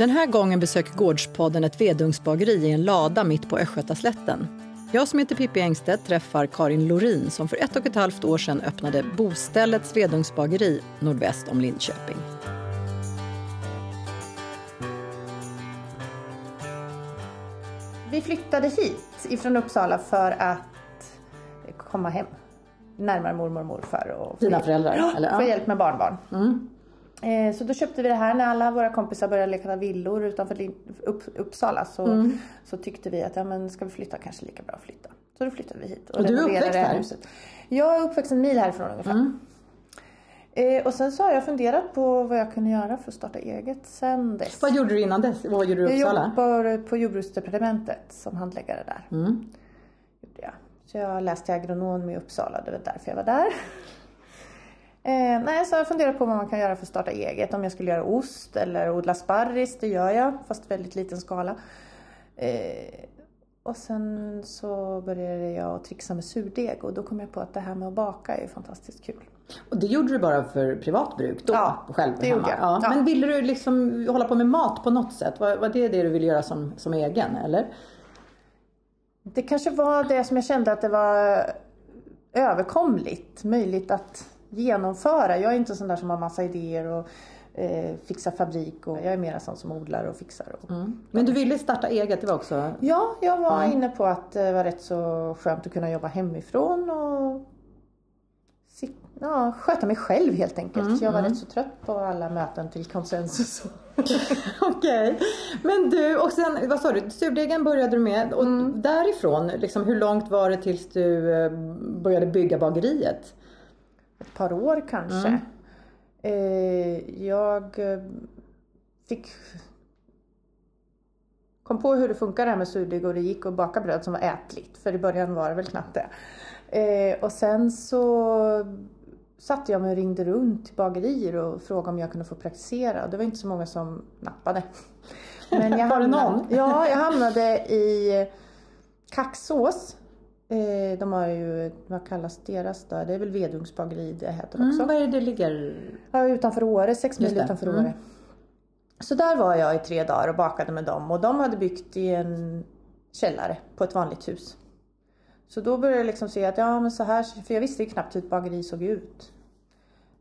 Den här gången besöker Gårdspodden ett vedugnsbageri i en lada mitt på Östgötaslätten. Jag som heter Pippi Engstedt träffar Karin Lorin som för ett och ett halvt år sedan öppnade Boställets vedugnsbageri nordväst om Linköping. Vi flyttade hit ifrån Uppsala för att komma hem närmare mormor och morfar och Dina hjälp- föräldrar? Ja, eller? få hjälp med barnbarn. Mm. Eh, Så då köpte vi det här när alla våra kompisar började leka villor utanför upp, Uppsala så, Mm. så tyckte vi att ja, men ska vi flytta kanske lika bra att flytta. Så då flyttade vi hit. Och du är uppväxt här huset. Jag är uppväxt en mil härifrån ungefär. Mm. Eh, och sen så har jag funderat på vad jag kunde göra för att starta eget sen dess. Vad gjorde du innan dess? Vad gjorde du i jag Uppsala? jobbar på jordbruksdepartementet som handläggare där. Mm. gjorde jag. Så jag läste agronom i Uppsala, det var därför jag var där. Eh, nej, så jag funderat på vad man kan göra för att starta eget. Om jag skulle göra ost eller odla sparris, det gör jag, fast väldigt liten skala. Eh, och sen så började jag att trixa med surdeg och då kom jag på att det här med att baka är fantastiskt kul. Och det gjorde du bara för privat bruk då? Ja, själv det hemma? gjorde jag. Ja. Ja. Men ville du liksom hålla på med mat på något sätt? Var, var det det du ville göra som, som egen eller? Det kanske var det som jag kände att det var överkomligt, möjligt att genomföra. Jag är inte sån där som har massa idéer och eh, fixar fabrik och jag är mer sån som odlar och fixar. Och... Men du ville starta eget, det var också... Ja, jag var Ja. inne på att det var rätt så skönt att kunna jobba hemifrån och ja, sköta mig själv helt enkelt. jag var rätt så trött på alla möten till konsensus. Okej. Men du, och sen vad sa du, surdegen började du med och därifrån, liksom, hur långt var det tills du eh, började bygga bageriet? Ett par år kanske. Eh, jag eh, fick kom på hur det funkar det här med surdeg och det gick att baka bröd som var ätligt. För i början var det väl knappt det. Eh, och sen så satte jag mig och ringde runt till bagerier och frågade om jag kunde få praktisera. Det var inte så många som nappade. Men jag Var det hamnade, någon? Ja, jag hamnade i Kaxås. Eh, de har ju, vad kallas deras då? Det är väl Vedugnsbageri det heter också. Mm, var är det det ligger? Ja, utanför Åre, sex mil utanför Mm. Åre. Så där var jag i tre dagar och bakade med dem och de hade byggt i en källare på ett vanligt hus. Så då började jag liksom se att ja men så här, för jag visste ju knappt hur ett bageri såg ut.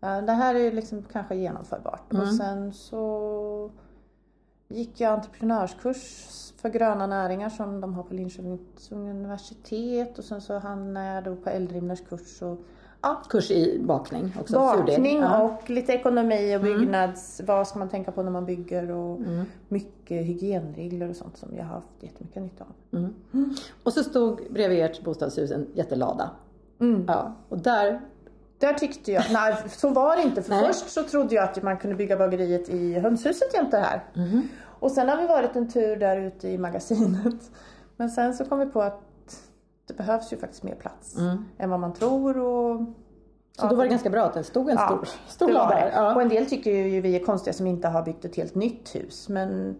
Det här är liksom kanske genomförbart. Mm. Och sen så gick jag entreprenörskurs för gröna näringar som de har på Linköpings universitet och sen så hamnade jag då på Eldrimners kurs och ja, Kurs i bakning också? Bakning Ja. och lite ekonomi och byggnads. Vad ska man tänka på när man bygger och mycket hygienregler och sånt som jag har haft jättemycket nytta av. Och så stod bredvid ert bostadshus en jättelada. Mm. Ja, och där, Där tyckte jag, nej så var det inte. För Nej. först så trodde jag att man kunde bygga bageriet i hönshuset jämte här. Mhm. Och sen har vi varit en tur där ute i magasinet. Men sen så kom vi på att det behövs ju faktiskt mer plats än vad man tror. Och, Mm. så då var det ganska bra att det stod en stor, stor var lada där. Ja. Och en del tycker ju vi är konstiga som inte har byggt ett helt nytt hus. Men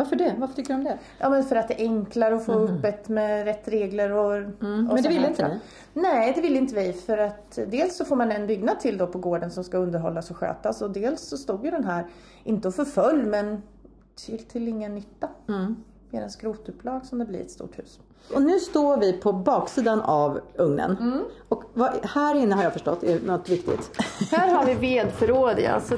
Varför det? Varför tycker du om det? Ja men för att det är enklare att få upp ett med rätt regler och, och. Mm. men det så vill här inte ni? Nej det vill inte vi för att dels så får man en byggnad till då på gården som ska underhållas och skötas och dels så stod ju den här, inte och förföll men till, till ingen nytta. Mm. Mer en skrotupplag som det blir ett stort hus. Och nu står vi på baksidan av ugnen. Och vad, här inne har jag förstått är något viktigt. Här har vi vedförråd ja, så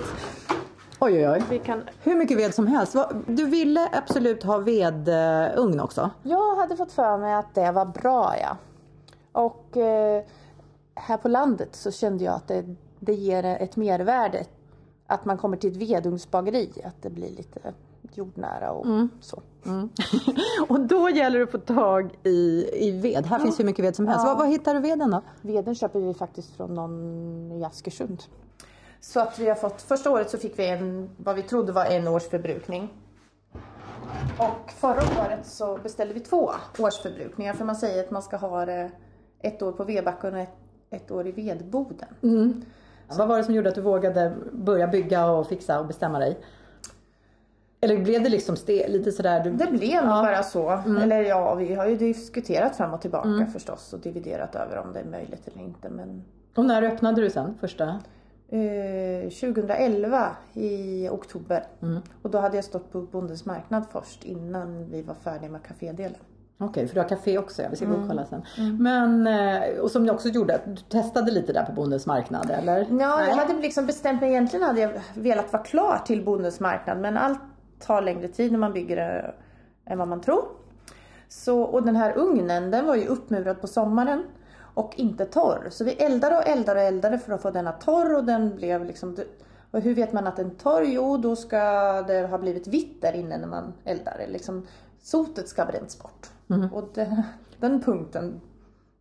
Oj oj oj. vi kan Hur mycket ved som helst. Du ville absolut ha vedugn också? Jag hade fått för mig att det var bra ja. Och eh, här på landet så kände jag att det, det ger ett mervärde. Att man kommer till ett vedugnsbageri, att det blir lite jordnära och så. Och då gäller det att få tag i, i ved. Här finns hur mycket ved som helst. Var, var hittar du veden då? Veden köper vi faktiskt från någon i Askersund. Så att vi har fått, första året så fick vi en, vad vi trodde var en års förbrukning. Och förra året så beställde vi två årsförbrukningar för man säger att man ska ha ett år på vedbacken och ett, ett år i vedboden. Vad var det som gjorde att du vågade börja bygga och fixa och bestämma dig? Eller blev det liksom ste, lite sådär? Du... Det blev Ja. bara så. Eller ja, vi har ju diskuterat fram och tillbaka förstås och dividerat över om det är möjligt eller inte. Men Och när öppnade du sen första? Eh, 2011 i oktober. Och då hade jag stått på Bondens marknad först innan vi var färdiga med kafédelen. Okej, för du har café också, ja. vi ska gå och kolla sen. Men, eh, och som också gjorde du testade lite där på Bondens marknad, eller? Ja, Nej. jag hade liksom bestämt mig. Egentligen hade jag velat vara klar till Bondens marknad men allt tar längre tid när man bygger det än vad man tror. Så, och den här ugnen den var ju uppmurad på sommaren och inte torr. Så vi eldade och eldade och eldade för att få denna torr och den blev liksom och hur vet man att den är torr? Jo, då ska det ha blivit vitt där inne när man eldar. Liksom, sotet ska ha bränts bort. Och det, den punkten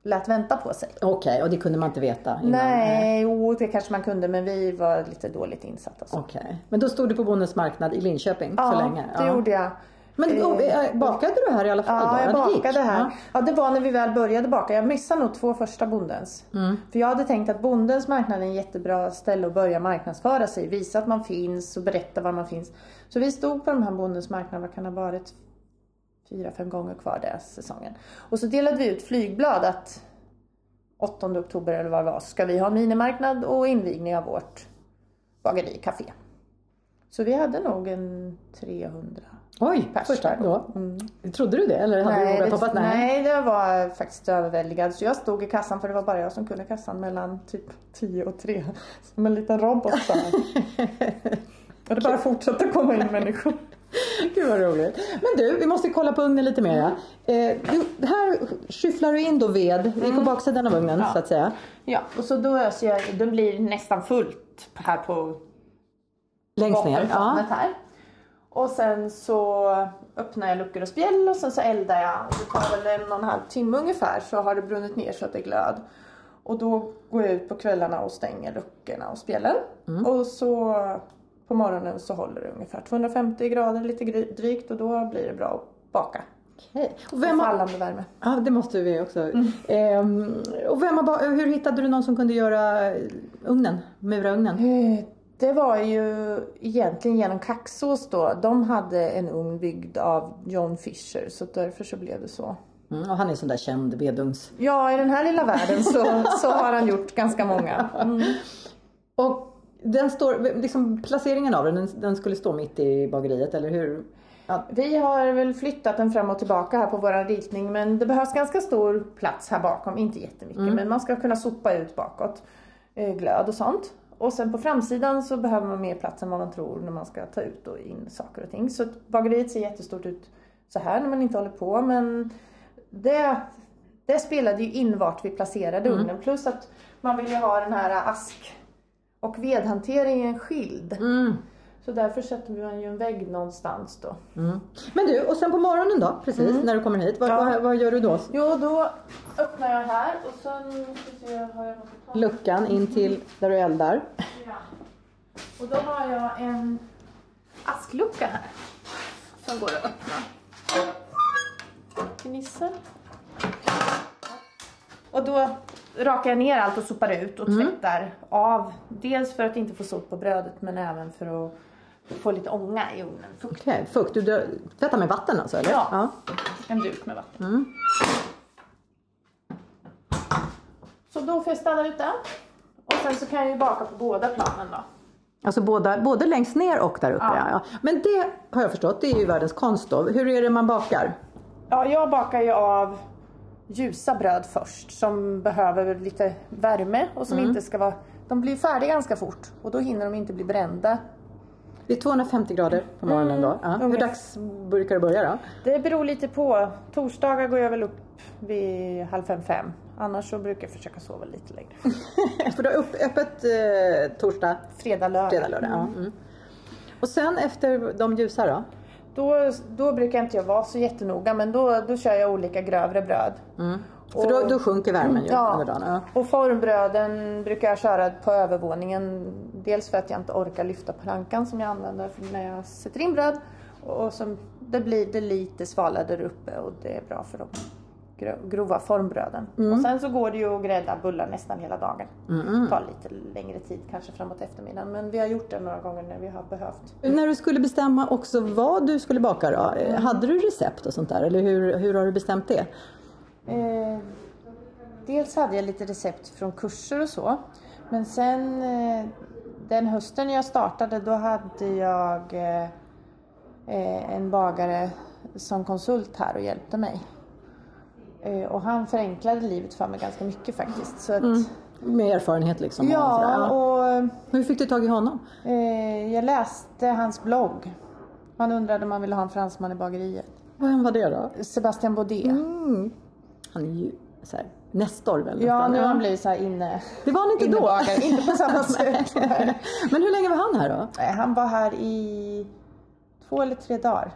lät vänta på sig. Okej, och det kunde man inte veta innan? Nej, jo det kanske man kunde men vi var lite dåligt insatta. Okej, men då stod du på Bondens marknad i Linköping Ja, så länge? det gjorde jag. Men och, eh, bakade du här i alla fall? Ja, då? jag det gick? bakade här. Ja. Det var när vi väl började baka. Jag missade nog två första bondens. Mm. För jag hade tänkt att bondens marknad är en jättebra ställe att börja marknadsföra sig. Visa att man finns och berätta var man finns. Så vi stod på de här bondens marknad, vad kan det ha varit? Fyra, fem gånger kvar den säsongen. Och så delade vi ut flygblad att 8 oktober eller vad det var ska vi ha minimarknad och invigning av vårt bageri, café. Så vi hade nog en 300 Oj, pers första då? Mm. Trodde du det eller hade du Nej, vågat det, hoppas? nej, det var faktiskt överväldigad. Så jag stod i kassan för det var bara jag som kunde kassan mellan typ 10 och 3. Som en liten robot. Och det bara fortsatte komma in människor. Gud vad roligt. Men du, vi måste kolla på ugnen lite mer. Eh, du, här skyfflar du in då ved, är på baksidan av ugnen Mm. Ja. så att säga. Ja, och så då öser jag, det blir nästan fullt här på Längst ner. Ja. här. Och sen så öppnar jag luckor och spjäll och sen så eldar jag. Det tar väl en och en halv timme ungefär så har det brunnit ner så att det glöd. Och då går jag ut på kvällarna och stänger luckorna och spjällen. Och så på morgonen så håller det ungefär 250 grader lite drygt och då blir det bra att baka. Okej. Och vem har, Fallande värme. ja, det måste vi också. Mm. Ehm, och vem har, ba- hur hittade du någon som kunde göra ugnen, mura ugnen? Det var ju egentligen genom Kaxås då. De hade en ugn byggd av John Fisher så därför så blev det så. Mm, och han är sån där känd vedugns... Ja, i den här lilla världen så, så har han gjort ganska många. Mm. Och den står, liksom placeringen av den, den, den skulle stå mitt i bageriet eller hur? Ja, Vi har väl flyttat den fram och tillbaka här på våran ritning men det behövs ganska stor plats här bakom, inte jättemycket men man ska kunna sopa ut bakåt eh, glöd och sånt. Och sen på framsidan så behöver man mer plats än vad man tror när man ska ta ut och in saker och ting. Så bageriet ser jättestort ut så här när man inte håller på men det, det spelade ju in vart vi placerade ugnen plus att man vill ju ha den här ask och vedhanteringen skild. Mm. Så därför sätter man ju en vägg någonstans då. Mm. Men du, och sen på morgonen då, precis när du kommer hit, vad, Ja. vad, vad gör du då? Jo, då öppnar jag här och sen se, har jag något? Luckan in till där du eldar. Ja. Och då har jag en asklucka här som går att öppna. Gnissel. Och då rakar jag ner allt och sopar ut och tvättar av. Dels för att inte få sot på brödet men även för att få lite ånga i ugnen. Fukt. Okej, fukt. Du tvättar med vatten alltså eller? Ja. En duk med vatten. Mm. Så då får jag ställa ut den. Och sen så kan jag ju baka på båda planen då. Alltså båda, både längst ner och där uppe. Ja. Ja. Ja. Men det har jag förstått, det är ju världens konst då. Hur är det man bakar? Ja, jag bakar ju av ljusa bröd först som behöver lite värme och som inte ska vara... De blir färdiga ganska fort och då hinner de inte bli brända. Det är 250 grader på morgonen då. Ja. Hur dags brukar du börja då? Det beror lite på. Torsdagar går jag väl upp vid halv fem, fem. Annars så brukar jag försöka sova lite längre. För du har upp, öppet eh, torsdag, Fredag, lördag. fredag, lördag. Ja. Mm. Och sen efter de ljusa då? Då, då brukar inte jag vara så jättenoga men då, då kör jag olika grövre bröd. För då, då sjunker värmen ju Ja. under dagen. Ja. Och formbröden brukar jag köra på övervåningen. Dels för att jag inte orkar lyfta plankan som jag använder när jag sätter in bröd. Och som, det blir det lite svalare där uppe och det är bra för de gro- grova formbröden. Och sen så går det ju att grädda bullar nästan hela dagen. Det tar lite längre tid kanske framåt eftermiddagen men vi har gjort det några gånger när vi har behövt. När du skulle bestämma också vad du skulle baka då? eh, Hade du recept och sånt där? Eller hur, hur har du bestämt det? Eh, dels hade jag lite recept från kurser och så. Men sen eh, den hösten jag startade då hade jag eh, eh, en bagare som konsult här och hjälpte mig. Eh, och han förenklade livet för mig ganska mycket faktiskt. Så att, Med erfarenhet liksom? Ja, och Hur fick du tag i honom? eh, jag läste hans blogg. Han undrade om han ville ha en fransman i bageriet. Vem var det då? Sebastian Baudet. Mm. Han är ju så här, Nestor väl Ja, nu har han blivit så här inne... Det var han inte då? Inte på samma sätt. Men hur länge var han här då? Nej, Han var här i två eller tre dagar.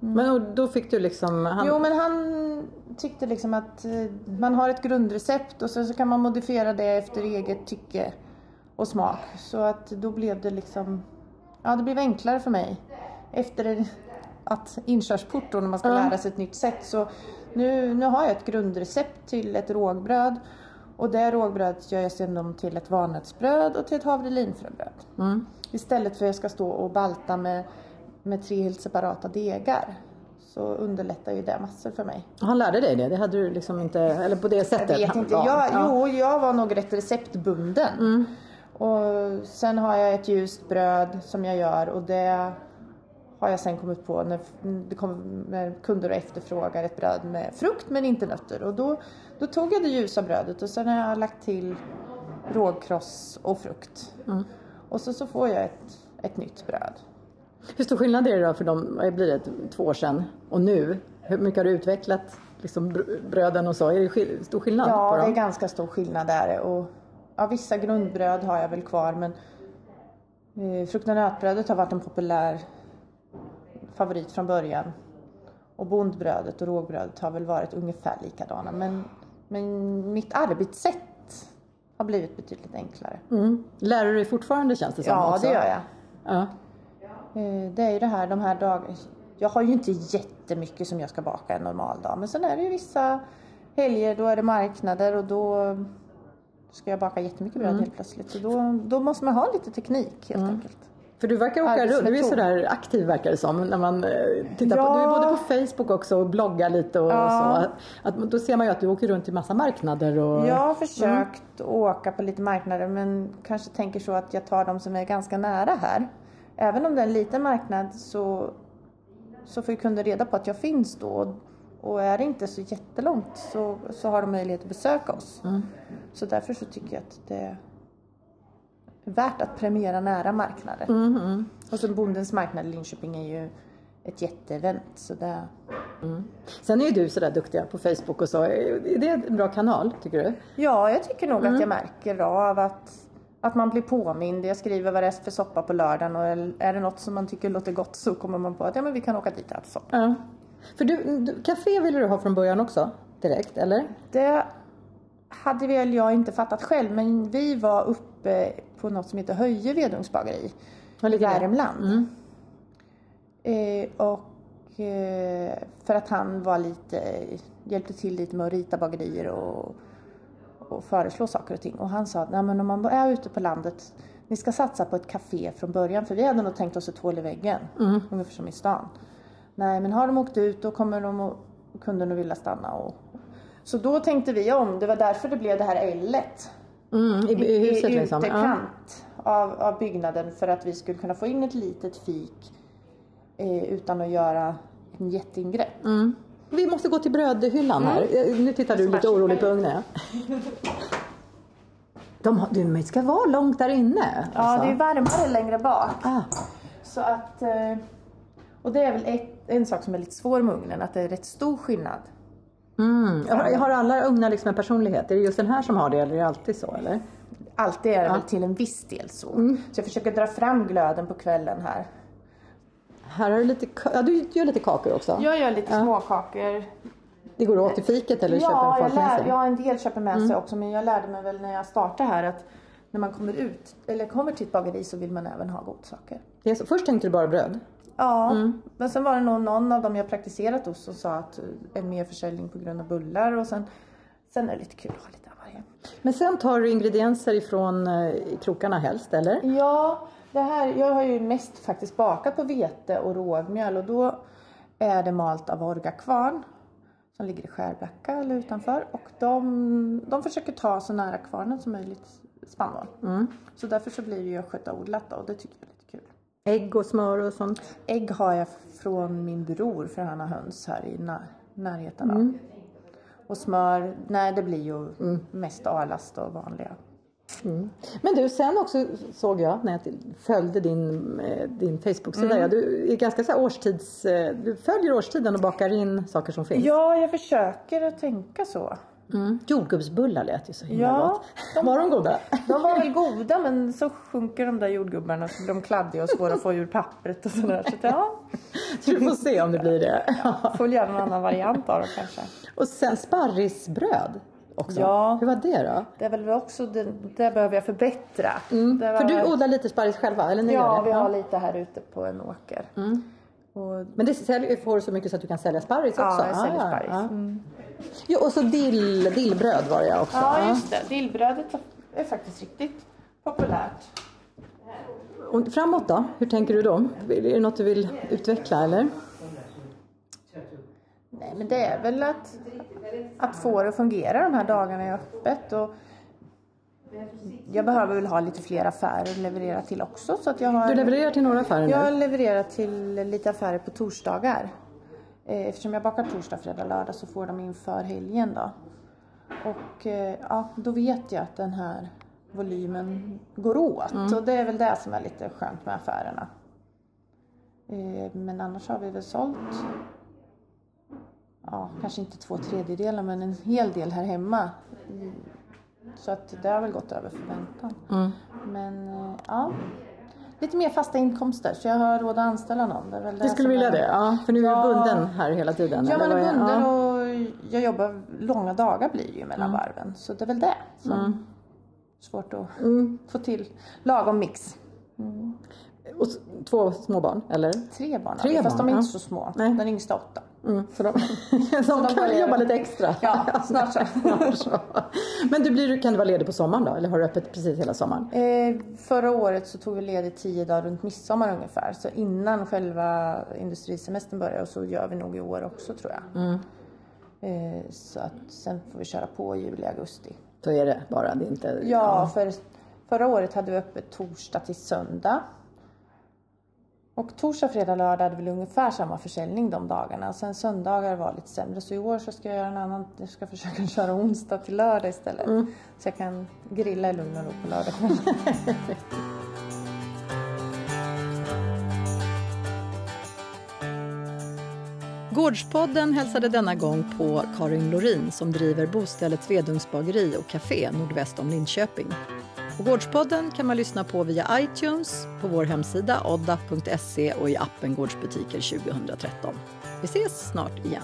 Men och då fick du liksom... Han... Jo, men han tyckte liksom att eh, man har ett grundrecept och sen så kan man modifiera det efter eget tycke och smak. Så att då blev det liksom, ja det blev enklare för mig. Efter att inkörsport då när man ska lära sig ett nytt sätt. Så nu, nu har jag ett grundrecept till ett rågbröd. Och det rågbrödet gör jag sedan till ett valnötsbröd och till ett havrelinfröbröd. Mm. Istället för att jag ska stå och balta med, med tre helt separata degar. Så underlättar ju det massor för mig. Han lärde dig det? Det hade du liksom inte... Eller på det sättet? Jag vet inte. Ja, Jag, ja. Jo, jag var nog rätt receptbunden. Och sen har jag ett ljust bröd som jag gör och det har jag sen kommit på när det kommer kunder och efterfrågar ett bröd med frukt men inte nötter. Och då, då tog jag det ljusa brödet och sen har jag lagt till rågkross och frukt. Och så, så får jag ett, ett nytt bröd. Hur stor skillnad är det då för dem, blir det, två år sedan och nu? Hur mycket har du utvecklat liksom, br- bröden och så? Är det stor skillnad Ja, på det är dem? ganska stor skillnad där. Och, ja, vissa grundbröd har jag väl kvar men eh, frukt och nötbrödet har varit en populär favorit från början. Och bondbrödet och rågbrödet har väl varit ungefär likadana. Men, men mitt arbetssätt har blivit betydligt enklare. Mm. Lär du dig fortfarande känns det som Ja, också? det gör jag. Ja. Eh, Det är ju det här de här dagarna. Jag har ju inte jättemycket som jag ska baka en normal dag. Men sen är det ju vissa helger, då är det marknader och då ska jag baka jättemycket bröd helt plötsligt. Så då, då måste man ha lite teknik helt enkelt. För du verkar åka runt, du är sådär aktiv verkar det som när man eh, tittar på, Ja. du är både på Facebook också och bloggar lite och Ja. så. Att, då ser man ju att du åker runt till massa marknader och... Jag har försökt åka på lite marknader men kanske tänker så att jag tar de som är ganska nära här. Även om det är en liten marknad så, så får ju kunder reda på att jag finns då. Och är det inte så jättelångt så, så har de möjlighet att besöka oss. Så därför så tycker jag att det värt att premiera nära marknader. Och så Bondens marknad i Linköping är ju ett jätteevent. Så det, Sen är ju du sådär duktiga på Facebook och så. Är det en bra kanal tycker du? Ja, jag tycker nog att jag märker av att, att man blir påmind. Jag skriver vad det är för soppa på lördagen och är det något som man tycker låter gott så kommer man på att ja, men vi kan åka dit och äta soppa. Ja. För du, du, café ville du ha från början också? Direkt, eller? Det hade väl jag inte fattat själv men vi var uppe på något som heter Höje Vedugnsbageri i? Värmland. Eh, och eh, för att han var lite, hjälpte till lite med att rita bagerier och, och föreslå saker och ting. Och han sa att om man är ute på landet, ni ska satsa på ett café från början. För vi hade nog tänkt oss ett hål i väggen, ungefär som i stan. Nej men har de åkt ut då kommer de och kunden att vilja stanna. Och, så då tänkte vi om, det var därför det blev det här L-et Mm, i, i huset i liksom? Ja. utekant av, av byggnaden för att vi skulle kunna få in ett litet fik eh, utan att göra en jätteingrepp. Mm. Vi måste gå till brödhyllan här. Eh, Nu tittar du lite oroligt på ugnen. De, du, ska vara långt där inne. Ja, alltså. det är varmare längre bak. ah. Så att, eh, och det är väl ett, en sak som är lite svår med ugnen, att det är rätt stor skillnad. Mm. har, har alla ugnar liksom en personlighet? Är det just den här som har det eller är det alltid så? Eller? Alltid är det väl till en viss del så. Så jag försöker dra fram glöden på kvällen här. Här har du lite, ja, du gör lite kakor också. Jag gör lite småkakor. Det går åt i fiket eller köper Ja, jag folk med lär, sig? ja, en del köper med sig också men jag lärde mig väl när jag startade här att när man kommer ut eller kommer till ett bageri så vill man även ha godsaker. Så. Först tänkte du bara bröd. Ja, men sen var det nog någon av dem jag praktiserat hos som sa att eh, en mer försäljning på grund av bullar och sen, sen är det lite kul att ha lite av varje. Men sen tar du ingredienser ifrån eh, krokarna helst, eller? Ja, det här, jag har ju mest faktiskt bakat på vete och rågmjöl och då är det malt Avorga kvarn som ligger i Skärbacka eller utanför och de, de försöker ta så nära kvarnen som möjligt spannmål. Så därför så blir det ju östgötaodlat då och det tycker jag. Ägg och smör och sånt. Ägg har jag från min bror för han har höns här i när- närheten. Mm. Och smör, nej det blir ju mest A-last och vanliga. Men du, sen också såg jag när jag följde din, eh, din Facebook-sida. Mm. Du är ganska så årstids... eh, Du följer årstiden och bakar in saker som finns. Ja, jag försöker att tänka så. Mm. Jordgubbsbullar lät ju så himla Ja, gott. Var de goda? De var väl goda men så sjunker de där jordgubbarna så blir de kladdiga och svåra att få ur pappret och sådär. Så ja, Så du får se om det blir det. får väl göra någon annan variant av dem kanske. Och sen sparrisbröd också. Ja. Hur var det då? Det är väl också, det, det behöver jag förbättra. Det var, Mm. För du odlar lite sparris själva? Eller ni Ja, vi har lite här ute på en åker. Och, Men det säljer, får du så mycket så att du kan sälja sparris också? ja, jag säljer Ah, sparris. ja. Mm. Jo, och så dill, dillbröd var det också. Ja, just det. Dillbrödet är faktiskt riktigt populärt. Och framåt då? Hur tänker du då? Är det något du vill utveckla eller? Nej, men det är väl att, att få det att fungera de här dagarna är öppet. Och jag behöver väl ha lite fler affärer att leverera till också. Så att jag har... Du levererar till några affärer Jag nu? levererar till lite affärer på torsdagar. Eh, Eftersom jag bakar torsdag, fredag, lördag så får de inför helgen då. Och eh, ja, då vet jag att den här volymen går åt. Mm. Och det är väl det som är lite skönt med affärerna. Eh, Men annars har vi väl sålt Ja, kanske inte två tredjedelar men en hel del här hemma. Mm. Så att det har väl gått över förväntan. Mm. Men ja, lite mer fasta inkomster så jag har råd att anställa någon. Det det Du skulle vilja är- det? Ja, för nu är Ja. du bunden här hela tiden? Ja, man är bunden Ja. och jag jobbar långa dagar blir det ju mellan varven. Så det är väl det som svårt att få till lagom mix. Och s- två små barn, eller? Tre barn Tre vi, fast barn, de är ja. inte så små. Nej. Den yngsta åtta. Mm, så de, så de kan jobba lite extra? Ja, snart så. Snart så. Men du blir, kan du vara ledig på sommaren då? Eller har du öppet precis hela sommaren? Eh, förra året så tog vi ledigt tio dagar runt midsommar ungefär. Så innan själva industrisemestern börjar och så gör vi nog i år också tror jag. Eh, så att sen får vi köra på juli, augusti. Då är det bara, det är inte... Ja, för förra året hade vi öppet torsdag till söndag. Och torsdag, fredag, lördag hade vi ungefär samma försäljning de dagarna. Sen söndagar var lite sämre. Så i år så ska jag göra en annan, jag ska försöka köra onsdag till lördag istället. Så jag kan grilla i lugn och ro på lördag. Gårdspodden hälsade denna gång på Karin Lorin som driver bostället Svedungs bageri och café nordväst om Linköping. Och Gårdspodden kan man lyssna på via iTunes, på vår hemsida odda.se och i appen Gårdsbutiker 2013. Vi ses snart igen.